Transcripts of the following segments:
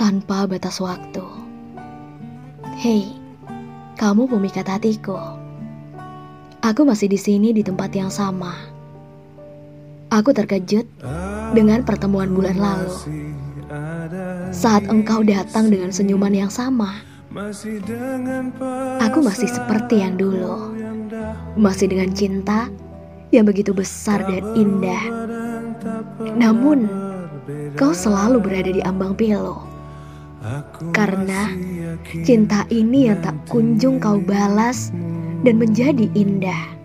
tanpa batas waktu. Hei, kamu pemikat hatiku. Aku masih di sini di tempat yang sama. Aku terkejut dengan pertemuan bulan lalu. Saat engkau datang dengan senyuman yang sama, aku masih seperti yang dulu. Masih dengan cinta yang begitu besar dan indah. Namun, kau selalu berada di ambang pilu. Karena cinta ini yang tak kunjung kau balas dan menjadi indah.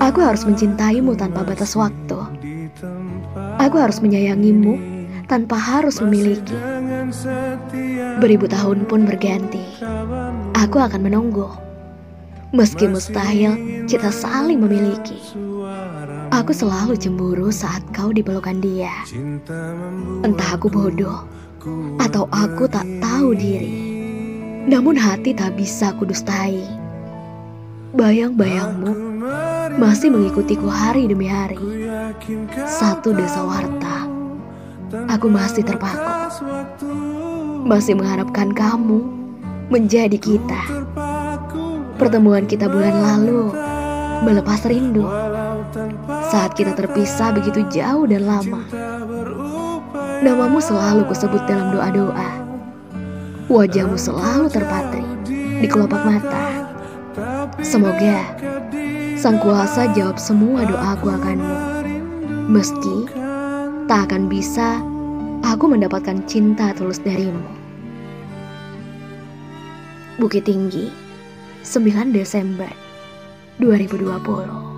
Aku harus mencintaimu tanpa batas waktu. Aku harus menyayangimu tanpa harus memiliki. Beribu tahun pun berganti. Aku akan menunggu. Meski mustahil kita saling memiliki. Aku selalu cemburu saat kau dipelukan dia. Entah aku bodoh atau aku tak tahu diri. Namun hati tak bisa kudustai. Bayang-bayangmu masih mengikutiku hari demi hari. Satu desa warta, aku masih terpaku. Masih mengharapkan kamu menjadi kita. Pertemuan kita bulan lalu melepas rindu. Saat kita terpisah begitu jauh dan lama. Namamu selalu kusebut dalam doa-doa. Wajahmu selalu terpatri di kelopak mata. Semoga Sang Kuasa jawab semua doaku akanmu. Meski tak akan bisa aku mendapatkan cinta tulus darimu. Bukit Tinggi, 9 Desember 2020